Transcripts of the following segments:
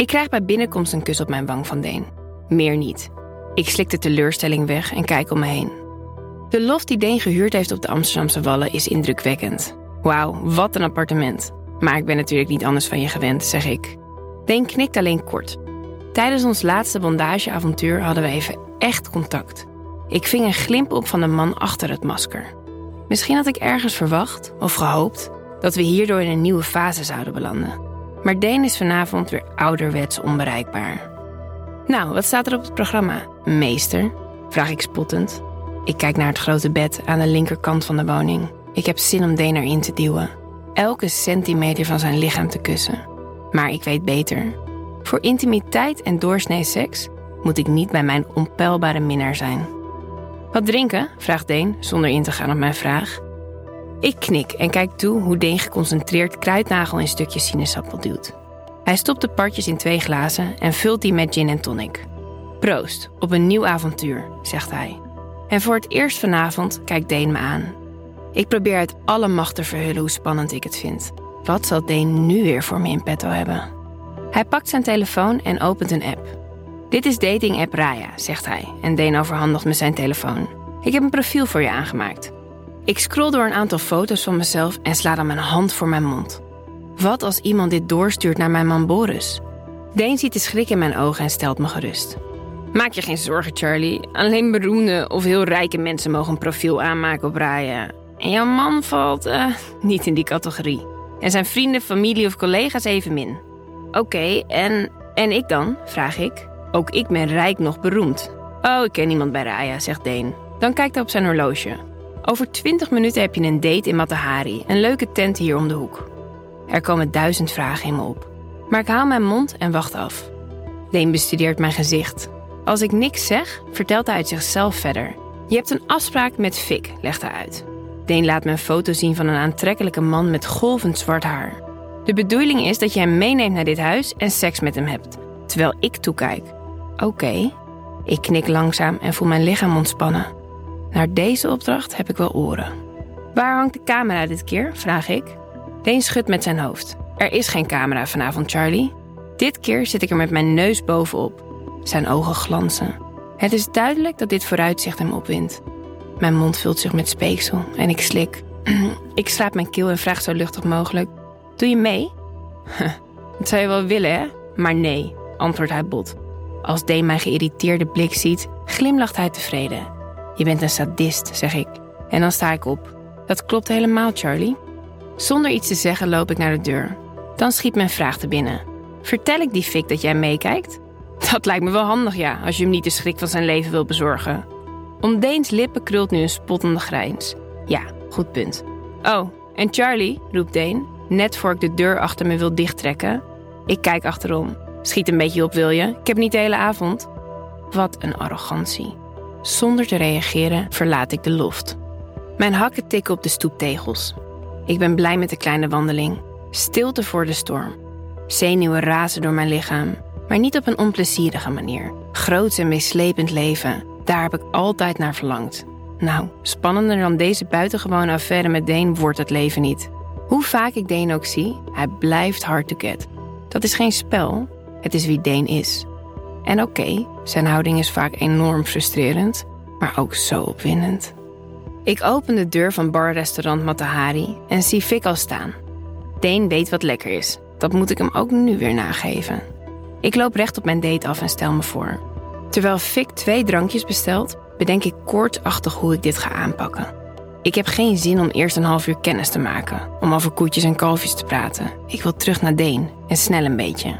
Ik krijg bij binnenkomst een kus op mijn wang van Deen. Meer niet. Ik slik de teleurstelling weg en kijk om me heen. De loft die Deen gehuurd heeft op de Amsterdamse Wallen is indrukwekkend. Wauw, wat een appartement. Maar ik ben natuurlijk niet anders van je gewend, zeg ik. Deen knikt alleen kort. Tijdens ons laatste bondageavontuur hadden we even echt contact. Ik ving een glimp op van de man achter het masker. Misschien had ik ergens verwacht of gehoopt dat we hierdoor in een nieuwe fase zouden belanden. Maar Deen is vanavond weer ouderwets onbereikbaar. Nou, wat staat er op het programma? Meester? Vraag ik spottend. Ik kijk naar het grote bed aan de linkerkant van de woning. Ik heb zin om Deen erin te duwen. Elke centimeter van zijn lichaam te kussen. Maar ik weet beter. Voor intimiteit en doorsnee seks moet ik niet bij mijn onpeilbare minnaar zijn. Wat drinken? vraagt Deen zonder in te gaan op mijn vraag. Ik knik en kijk toe hoe Deen geconcentreerd kruidnagel in stukjes sinaasappel duwt. Hij stopt de partjes in twee glazen en vult die met gin en tonic. Proost, op een nieuw avontuur, zegt hij. En voor het eerst vanavond kijkt Deen me aan. Ik probeer uit alle macht te verhullen hoe spannend ik het vind. Wat zal Deen nu weer voor me in petto hebben? Hij pakt zijn telefoon en opent een app. Dit is dating app Raya, zegt hij en Deen overhandigt me zijn telefoon. Ik heb een profiel voor je aangemaakt. Ik scroll door een aantal foto's van mezelf en sla dan mijn hand voor mijn mond. Wat als iemand dit doorstuurt naar mijn man Boris? Deen ziet de schrik in mijn ogen en stelt me gerust. Maak je geen zorgen, Charlie. Alleen beroemde of heel rijke mensen mogen een profiel aanmaken op Raya. En jouw man valt uh, niet in die categorie. En zijn vrienden, familie of collega's evenmin. Oké, en, en ik dan? vraag ik. Ook ik ben rijk nog beroemd. Oh, ik ken niemand bij Raya, zegt Deen. Dan kijkt hij op zijn horloge. Over 20 minuten heb je een date in Matahari, een leuke tent hier om de hoek. Er komen duizend vragen in me op. Maar ik haal mijn mond en wacht af. Deen bestudeert mijn gezicht. Als ik niks zeg, vertelt hij uit zichzelf verder. Je hebt een afspraak met Fik, legt hij uit. Deen laat me een foto zien van een aantrekkelijke man met golvend zwart haar. De bedoeling is dat je hem meeneemt naar dit huis en seks met hem hebt, terwijl ik toekijk. Oké. Ik knik langzaam en voel mijn lichaam ontspannen. Naar deze opdracht heb ik wel oren. Waar hangt de camera dit keer? vraag ik. Deen schudt met zijn hoofd. Er is geen camera vanavond, Charlie. Dit keer zit ik er met mijn neus bovenop. Zijn ogen glanzen. Het is duidelijk dat dit vooruitzicht hem opwindt. Mijn mond vult zich met speeksel en ik slik. ik schraap mijn keel en vraag zo luchtig mogelijk: Doe je mee? dat zou je wel willen, hè? Maar nee, antwoordt hij bot. Als Deen mijn geïrriteerde blik ziet, glimlacht hij tevreden. Je bent een sadist, zeg ik. En dan sta ik op. Dat klopt helemaal, Charlie. Zonder iets te zeggen loop ik naar de deur. Dan schiet mijn vraag te binnen. Vertel ik die fik dat jij meekijkt? Dat lijkt me wel handig, ja, als je hem niet de schrik van zijn leven wilt bezorgen. Om Deens lippen krult nu een spottende grijns. Ja, goed punt. Oh, en Charlie, roept Deen, net voor ik de deur achter me wil dichttrekken. Ik kijk achterom. Schiet een beetje op, wil je? Ik heb niet de hele avond. Wat een arrogantie. Zonder te reageren verlaat ik de loft. Mijn hakken tikken op de stoeptegels. Ik ben blij met de kleine wandeling. Stilte voor de storm. Zenuwen razen door mijn lichaam, maar niet op een onplezierige manier. Groots en meeslepend leven, daar heb ik altijd naar verlangd. Nou, spannender dan deze buitengewone affaire met Deen wordt het leven niet. Hoe vaak ik Deen ook zie, hij blijft hard to get. Dat is geen spel, het is wie Deen is. En oké, zijn houding is vaak enorm frustrerend, maar ook zo opwindend. Ik open de deur van barrestaurant Matahari en zie Fik al staan. Deen weet wat lekker is. Dat moet ik hem ook nu weer nageven. Ik loop recht op mijn date af en stel me voor. Terwijl Fik twee drankjes bestelt, bedenk ik kortachtig hoe ik dit ga aanpakken. Ik heb geen zin om eerst een half uur kennis te maken, om over koetjes en kalfjes te praten. Ik wil terug naar Deen en snel een beetje.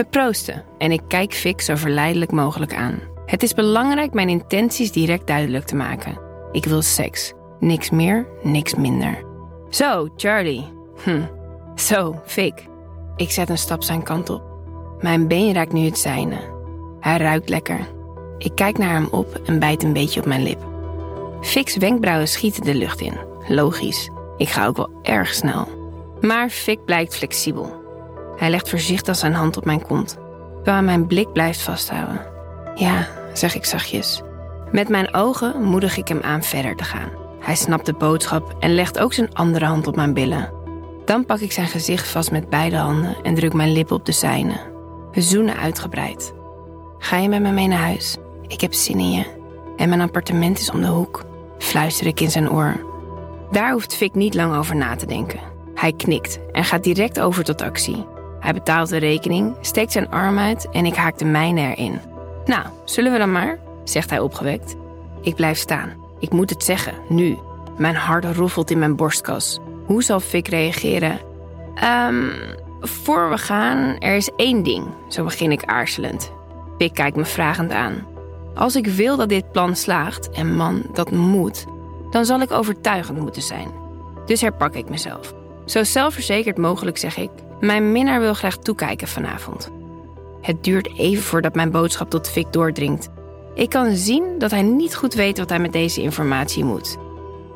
We proosten en ik kijk Fik zo verleidelijk mogelijk aan. Het is belangrijk mijn intenties direct duidelijk te maken. Ik wil seks. Niks meer, niks minder. Zo, Charlie. Hm. Zo, Fik. Ik zet een stap zijn kant op. Mijn been raakt nu het zijne. Hij ruikt lekker. Ik kijk naar hem op en bijt een beetje op mijn lip. Fik's wenkbrauwen schieten de lucht in. Logisch. Ik ga ook wel erg snel. Maar Fik blijkt flexibel. Hij legt voorzichtig zijn hand op mijn kont, terwijl mijn blik blijft vasthouden. Ja, zeg ik zachtjes. Met mijn ogen moedig ik hem aan verder te gaan. Hij snapt de boodschap en legt ook zijn andere hand op mijn billen. Dan pak ik zijn gezicht vast met beide handen en druk mijn lippen op de zijne. We zoenen uitgebreid. Ga je met me mee naar huis? Ik heb zin in je. En mijn appartement is om de hoek, fluister ik in zijn oor. Daar hoeft Fik niet lang over na te denken. Hij knikt en gaat direct over tot actie. Hij betaalt de rekening, steekt zijn arm uit en ik haak de mijne erin. Nou, zullen we dan maar? zegt hij opgewekt. Ik blijf staan. Ik moet het zeggen, nu. Mijn hart roffelt in mijn borstkas. Hoe zal Fik reageren? Ehm, voor we gaan, er is één ding, zo begin ik aarzelend. Fik kijkt me vragend aan. Als ik wil dat dit plan slaagt, en man, dat moet, dan zal ik overtuigend moeten zijn. Dus herpak ik mezelf. Zo zelfverzekerd mogelijk zeg ik: Mijn minnaar wil graag toekijken vanavond. Het duurt even voordat mijn boodschap tot Vic doordringt. Ik kan zien dat hij niet goed weet wat hij met deze informatie moet.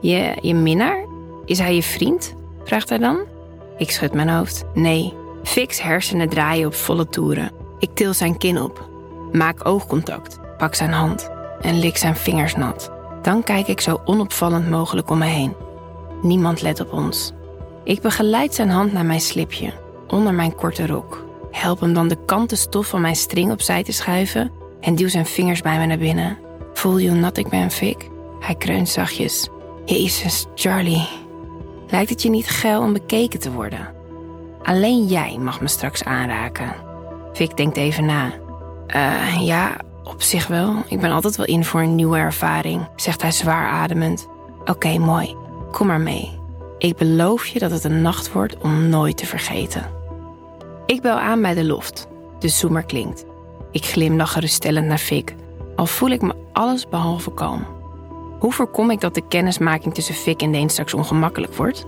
Je, je minnaar? Is hij je vriend? vraagt hij dan. Ik schud mijn hoofd. Nee. Vic's hersenen draaien op volle toeren. Ik til zijn kin op. Maak oogcontact. Pak zijn hand. En lik zijn vingers nat. Dan kijk ik zo onopvallend mogelijk om me heen. Niemand let op ons. Ik begeleid zijn hand naar mijn slipje, onder mijn korte rok. Help hem dan de kanten stof van mijn string opzij te schuiven en duw zijn vingers bij me naar binnen. Voel je hoe nat ik ben, Vic? Hij kreunt zachtjes. Jezus, Charlie. Lijkt het je niet geil om bekeken te worden? Alleen jij mag me straks aanraken. Vic denkt even na. Uh, ja, op zich wel. Ik ben altijd wel in voor een nieuwe ervaring, zegt hij zwaar ademend. Oké, mooi. Kom maar mee. Ik beloof je dat het een nacht wordt om nooit te vergeten. Ik bel aan bij de loft. De zoemer klinkt. Ik glimlach geruststellend naar Fik, al voel ik me alles behalve kalm. Hoe voorkom ik dat de kennismaking tussen Fik en Deen straks ongemakkelijk wordt?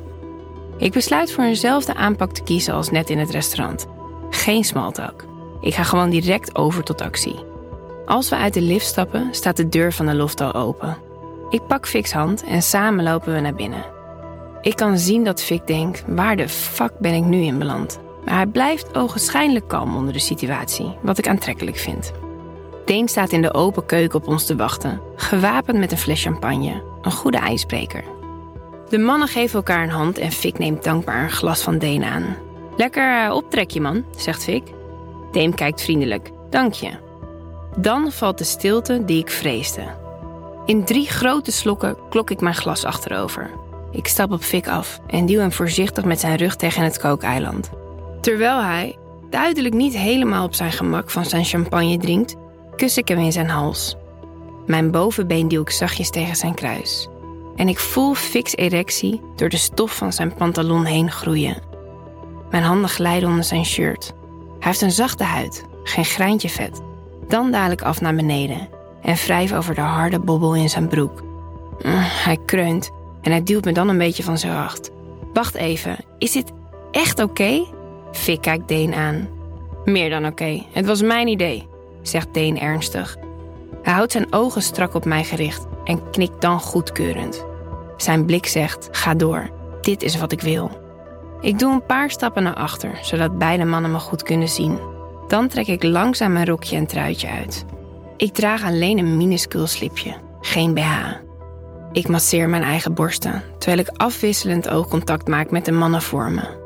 Ik besluit voor eenzelfde aanpak te kiezen als net in het restaurant. Geen smalltalk. Ik ga gewoon direct over tot actie. Als we uit de lift stappen, staat de deur van de loft al open. Ik pak Fik's hand en samen lopen we naar binnen. Ik kan zien dat Fik denkt: waar de fuck ben ik nu in beland? Maar hij blijft ogenschijnlijk kalm onder de situatie, wat ik aantrekkelijk vind. Deen staat in de open keuken op ons te wachten, gewapend met een fles champagne, een goede ijsbreker. De mannen geven elkaar een hand en Fik neemt dankbaar een glas van Deen aan. Lekker uh, optrekje, man, zegt Fik. Deen kijkt vriendelijk. Dank je. Dan valt de stilte die ik vreesde. In drie grote slokken klok ik mijn glas achterover. Ik stap op Fik af en duw hem voorzichtig met zijn rug tegen het kookeiland. Terwijl hij, duidelijk niet helemaal op zijn gemak van zijn champagne drinkt, kus ik hem in zijn hals. Mijn bovenbeen duw ik zachtjes tegen zijn kruis. En ik voel Fik's erectie door de stof van zijn pantalon heen groeien. Mijn handen glijden onder zijn shirt. Hij heeft een zachte huid, geen greintje vet. Dan daal ik af naar beneden en wrijf over de harde bobbel in zijn broek. Mm, hij kreunt en hij duwt me dan een beetje van zijn acht. Wacht even, is dit echt oké? Fik kijkt Deen aan. Meer dan oké, het was mijn idee, zegt Deen ernstig. Hij houdt zijn ogen strak op mij gericht en knikt dan goedkeurend. Zijn blik zegt: Ga door, dit is wat ik wil. Ik doe een paar stappen naar achter, zodat beide mannen me goed kunnen zien. Dan trek ik langzaam mijn rokje en truitje uit. Ik draag alleen een minuscuul slipje, geen BH. Ik masseer mijn eigen borsten, terwijl ik afwisselend oogcontact maak met de mannen voor me.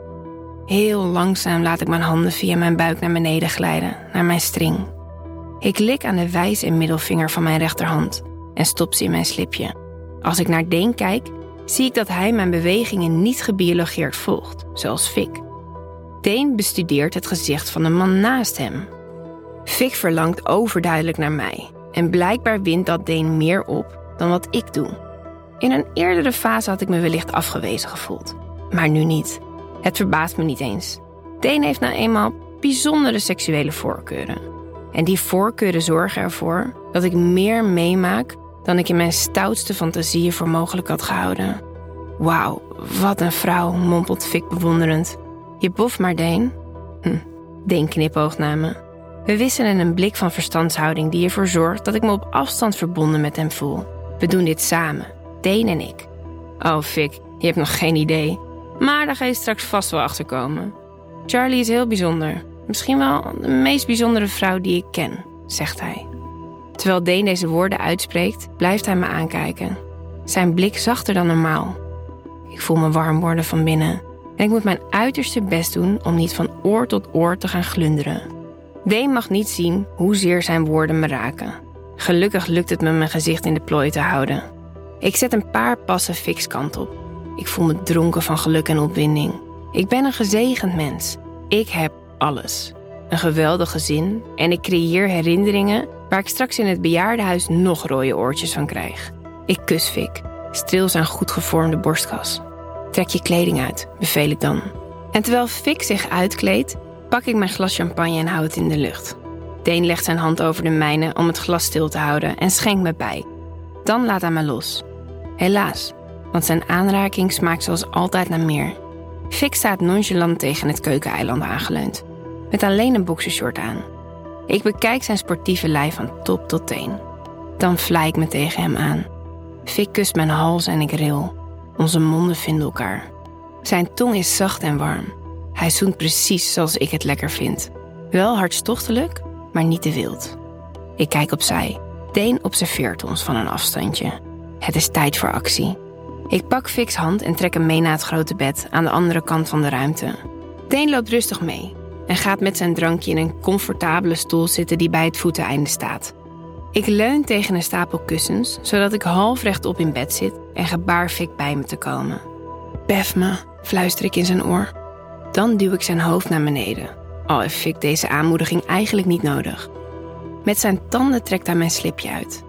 Heel langzaam laat ik mijn handen via mijn buik naar beneden glijden, naar mijn string. Ik lik aan de wijs- en middelvinger van mijn rechterhand en stop ze in mijn slipje. Als ik naar Deen kijk, zie ik dat hij mijn bewegingen niet gebiologeerd volgt, zoals Fik. Deen bestudeert het gezicht van de man naast hem. Fik verlangt overduidelijk naar mij en blijkbaar wint dat Deen meer op dan wat ik doe. In een eerdere fase had ik me wellicht afgewezen gevoeld, maar nu niet. Het verbaast me niet eens. Deen heeft nou eenmaal bijzondere seksuele voorkeuren. En die voorkeuren zorgen ervoor dat ik meer meemaak dan ik in mijn stoutste fantasieën voor mogelijk had gehouden. Wauw, wat een vrouw, mompelt Fik bewonderend. Je bof maar, Deen. Hm, Deen knipoogt naar me. We wisselen een blik van verstandshouding die ervoor zorgt dat ik me op afstand verbonden met hem voel. We doen dit samen. Deen en ik. Oh, Fik, je hebt nog geen idee. Maar daar ga je straks vast wel achter komen. Charlie is heel bijzonder. Misschien wel de meest bijzondere vrouw die ik ken, zegt hij. Terwijl Deen deze woorden uitspreekt, blijft hij me aankijken. Zijn blik zachter dan normaal. Ik voel me warm worden van binnen en ik moet mijn uiterste best doen om niet van oor tot oor te gaan glunderen. Deen mag niet zien hoezeer zijn woorden me raken. Gelukkig lukt het me mijn gezicht in de plooi te houden. Ik zet een paar passen fix kant op. Ik voel me dronken van geluk en opwinding. Ik ben een gezegend mens. Ik heb alles. Een geweldig gezin en ik creëer herinneringen waar ik straks in het bejaardenhuis nog rode oortjes van krijg. Ik kus Fik, streel zijn goed gevormde borstkas. Trek je kleding uit, beveel ik dan. En terwijl Fik zich uitkleedt, pak ik mijn glas champagne en hou het in de lucht. Deen legt zijn hand over de mijne om het glas stil te houden en schenkt me bij. Dan laat hij me los. Helaas, want zijn aanraking smaakt zoals altijd naar meer. Fik staat nonchalant tegen het keukeneiland aangeleund, met alleen een boxershort aan. Ik bekijk zijn sportieve lijf van top tot teen. Dan vlei ik me tegen hem aan. Fik kust mijn hals en ik ril. Onze monden vinden elkaar. Zijn tong is zacht en warm. Hij zoent precies zoals ik het lekker vind. Wel hartstochtelijk, maar niet te wild. Ik kijk opzij. Deen observeert ons van een afstandje. Het is tijd voor actie. Ik pak Fix hand en trek hem mee naar het grote bed aan de andere kant van de ruimte. Deen loopt rustig mee en gaat met zijn drankje in een comfortabele stoel zitten die bij het voeteneinde staat. Ik leun tegen een stapel kussens, zodat ik half rechtop in bed zit en gebaar Fik bij me te komen. Bef me, fluister ik in zijn oor. Dan duw ik zijn hoofd naar beneden, al heeft Fik deze aanmoediging eigenlijk niet nodig. Met zijn tanden trekt hij mijn slipje uit.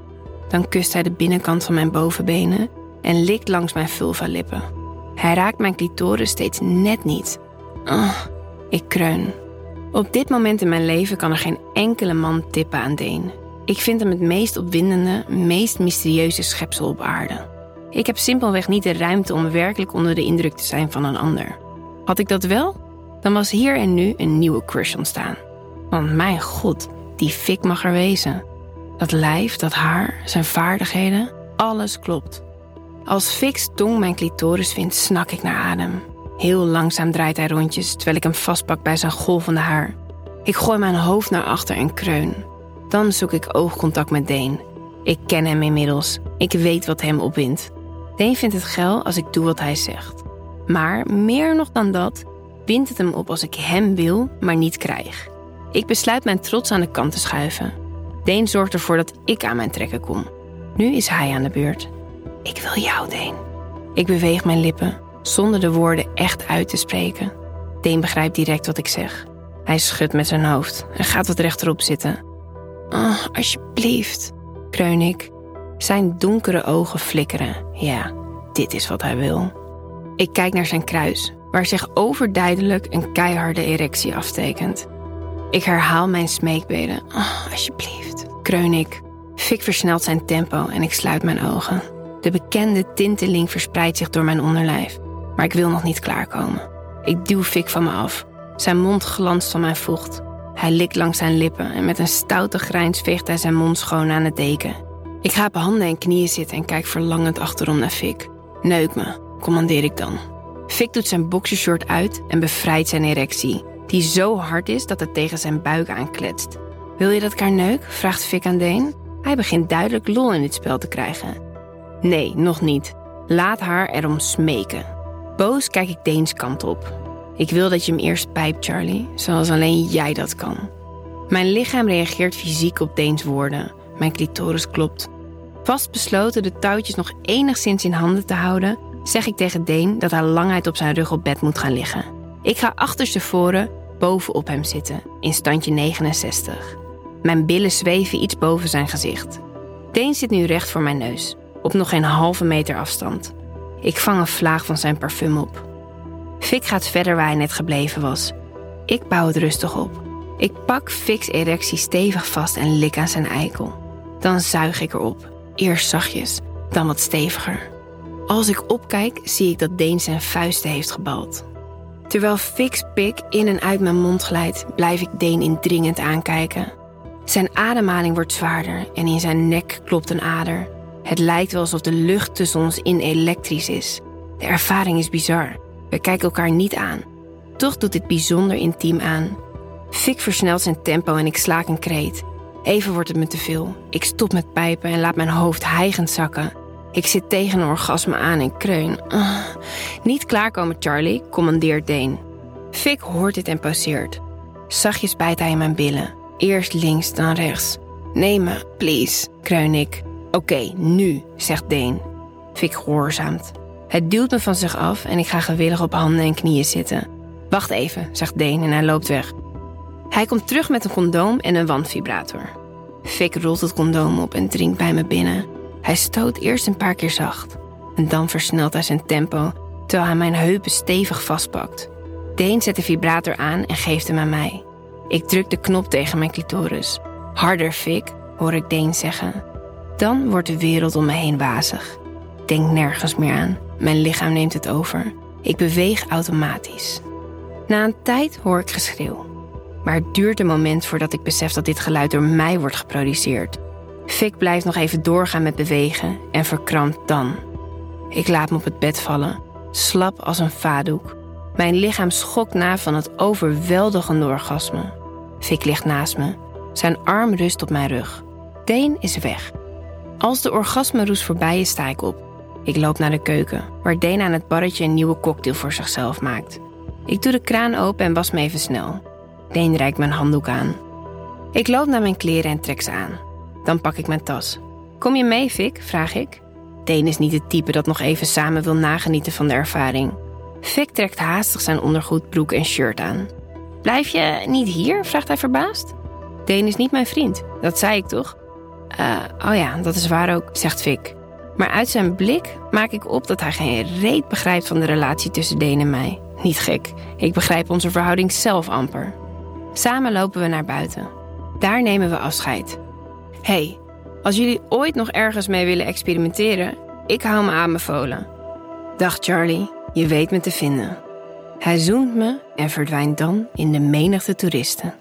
Dan kust hij de binnenkant van mijn bovenbenen en likt langs mijn vulva-lippen. Hij raakt mijn clitoris steeds net niet. Oh, ik kreun. Op dit moment in mijn leven kan er geen enkele man tippen aan Deen. Ik vind hem het meest opwindende, meest mysterieuze schepsel op aarde. Ik heb simpelweg niet de ruimte om werkelijk onder de indruk te zijn van een ander. Had ik dat wel, dan was hier en nu een nieuwe crush ontstaan. Want mijn god, die fik mag er wezen. Dat lijf, dat haar, zijn vaardigheden, alles klopt. Als Fix tong mijn clitoris vindt, snak ik naar adem. Heel langzaam draait hij rondjes terwijl ik hem vastpak bij zijn golvende haar. Ik gooi mijn hoofd naar achter en kreun. Dan zoek ik oogcontact met Deen. Ik ken hem inmiddels. Ik weet wat hem opwindt. Deen vindt het geil als ik doe wat hij zegt. Maar meer nog dan dat, wint het hem op als ik hem wil, maar niet krijg. Ik besluit mijn trots aan de kant te schuiven. Deen zorgt ervoor dat ik aan mijn trekken kom. Nu is hij aan de beurt. Ik wil jou, Deen. Ik beweeg mijn lippen, zonder de woorden echt uit te spreken. Deen begrijpt direct wat ik zeg. Hij schudt met zijn hoofd en gaat wat rechterop zitten. Oh, alsjeblieft, kreun ik. Zijn donkere ogen flikkeren. Ja, dit is wat hij wil. Ik kijk naar zijn kruis, waar zich overduidelijk een keiharde erectie aftekent. Ik herhaal mijn smeekbeden. Oh, alsjeblieft, kreun ik. Fik versnelt zijn tempo en ik sluit mijn ogen. De bekende tinteling verspreidt zich door mijn onderlijf, maar ik wil nog niet klaarkomen. Ik duw Fik van me af. Zijn mond glanst van mijn vocht. Hij likt langs zijn lippen en met een stoute grijns veegt hij zijn mond schoon aan het deken. Ik ga op handen en knieën zitten en kijk verlangend achterom naar Fik. Neuk me, commandeer ik dan. Fik doet zijn boxershort uit en bevrijdt zijn erectie, die zo hard is dat het tegen zijn buik aankletst. Wil je dat ik haar neuk? vraagt Fik aan Deen. Hij begint duidelijk lol in dit spel te krijgen. Nee, nog niet. Laat haar erom smeken. Boos kijk ik Deens kant op. Ik wil dat je hem eerst pijpt, Charlie, zoals alleen jij dat kan. Mijn lichaam reageert fysiek op Deens woorden. Mijn clitoris klopt. Vastbesloten de touwtjes nog enigszins in handen te houden, zeg ik tegen Deen dat hij langheid op zijn rug op bed moet gaan liggen. Ik ga achterstevoren bovenop hem zitten, in standje 69. Mijn billen zweven iets boven zijn gezicht. Deen zit nu recht voor mijn neus op nog geen halve meter afstand. Ik vang een vlaag van zijn parfum op. Fik gaat verder waar hij net gebleven was. Ik bouw het rustig op. Ik pak Fik's erectie stevig vast en lik aan zijn eikel. Dan zuig ik erop. Eerst zachtjes, dan wat steviger. Als ik opkijk, zie ik dat Deen zijn vuisten heeft gebald. Terwijl Fik's pik in en uit mijn mond glijdt, blijf ik Deen indringend aankijken. Zijn ademhaling wordt zwaarder en in zijn nek klopt een ader. Het lijkt wel alsof de lucht tussen ons in elektrisch is. De ervaring is bizar. We kijken elkaar niet aan. Toch doet dit bijzonder intiem aan. Fik versnelt zijn tempo en ik slaak een kreet. Even wordt het me te veel. Ik stop met pijpen en laat mijn hoofd hijgend zakken. Ik zit tegen een orgasme aan en kreun. Uh. Niet klaarkomen, Charlie, commandeert Dane. Fik hoort dit en pauzeert. Zachtjes bijt hij in mijn billen. Eerst links, dan rechts. Neem me, please, kreun ik. Oké, nu, zegt Deen. Fik gehoorzaamt. Het duwt me van zich af en ik ga gewillig op handen en knieën zitten. Wacht even, zegt Deen en hij loopt weg. Hij komt terug met een condoom en een wandvibrator. Fik rolt het condoom op en dringt bij me binnen. Hij stoot eerst een paar keer zacht. En dan versnelt hij zijn tempo terwijl hij mijn heupen stevig vastpakt. Deen zet de vibrator aan en geeft hem aan mij. Ik druk de knop tegen mijn clitoris. Harder, Fik, hoor ik Deen zeggen. Dan wordt de wereld om me heen wazig. Denk nergens meer aan. Mijn lichaam neemt het over. Ik beweeg automatisch. Na een tijd hoor ik geschreeuw. Maar het duurt een moment voordat ik besef dat dit geluid door mij wordt geproduceerd. Fik blijft nog even doorgaan met bewegen en verkrampt dan. Ik laat me op het bed vallen, slap als een vadoek. Mijn lichaam schokt na van het overweldigende orgasme. Fik ligt naast me. Zijn arm rust op mijn rug. Deen is weg. Als de orgasmeroes voorbij is, sta ik op. Ik loop naar de keuken, waar Deen aan het barretje een nieuwe cocktail voor zichzelf maakt. Ik doe de kraan open en was me even snel. Deen reikt mijn handdoek aan. Ik loop naar mijn kleren en trek ze aan. Dan pak ik mijn tas. Kom je mee, Fik? vraag ik. Deen is niet het type dat nog even samen wil nagenieten van de ervaring. Fik trekt haastig zijn ondergoed, broek en shirt aan. Blijf je niet hier? vraagt hij verbaasd. Deen is niet mijn vriend, dat zei ik toch? Uh, oh ja, dat is waar ook, zegt Fik. Maar uit zijn blik maak ik op dat hij geen reet begrijpt van de relatie tussen Deen en mij. Niet gek, ik begrijp onze verhouding zelf amper. Samen lopen we naar buiten. Daar nemen we afscheid. hey, als jullie ooit nog ergens mee willen experimenteren, ik hou me aan folen. Dag Charlie, je weet me te vinden. Hij zoent me en verdwijnt dan in de menigte toeristen.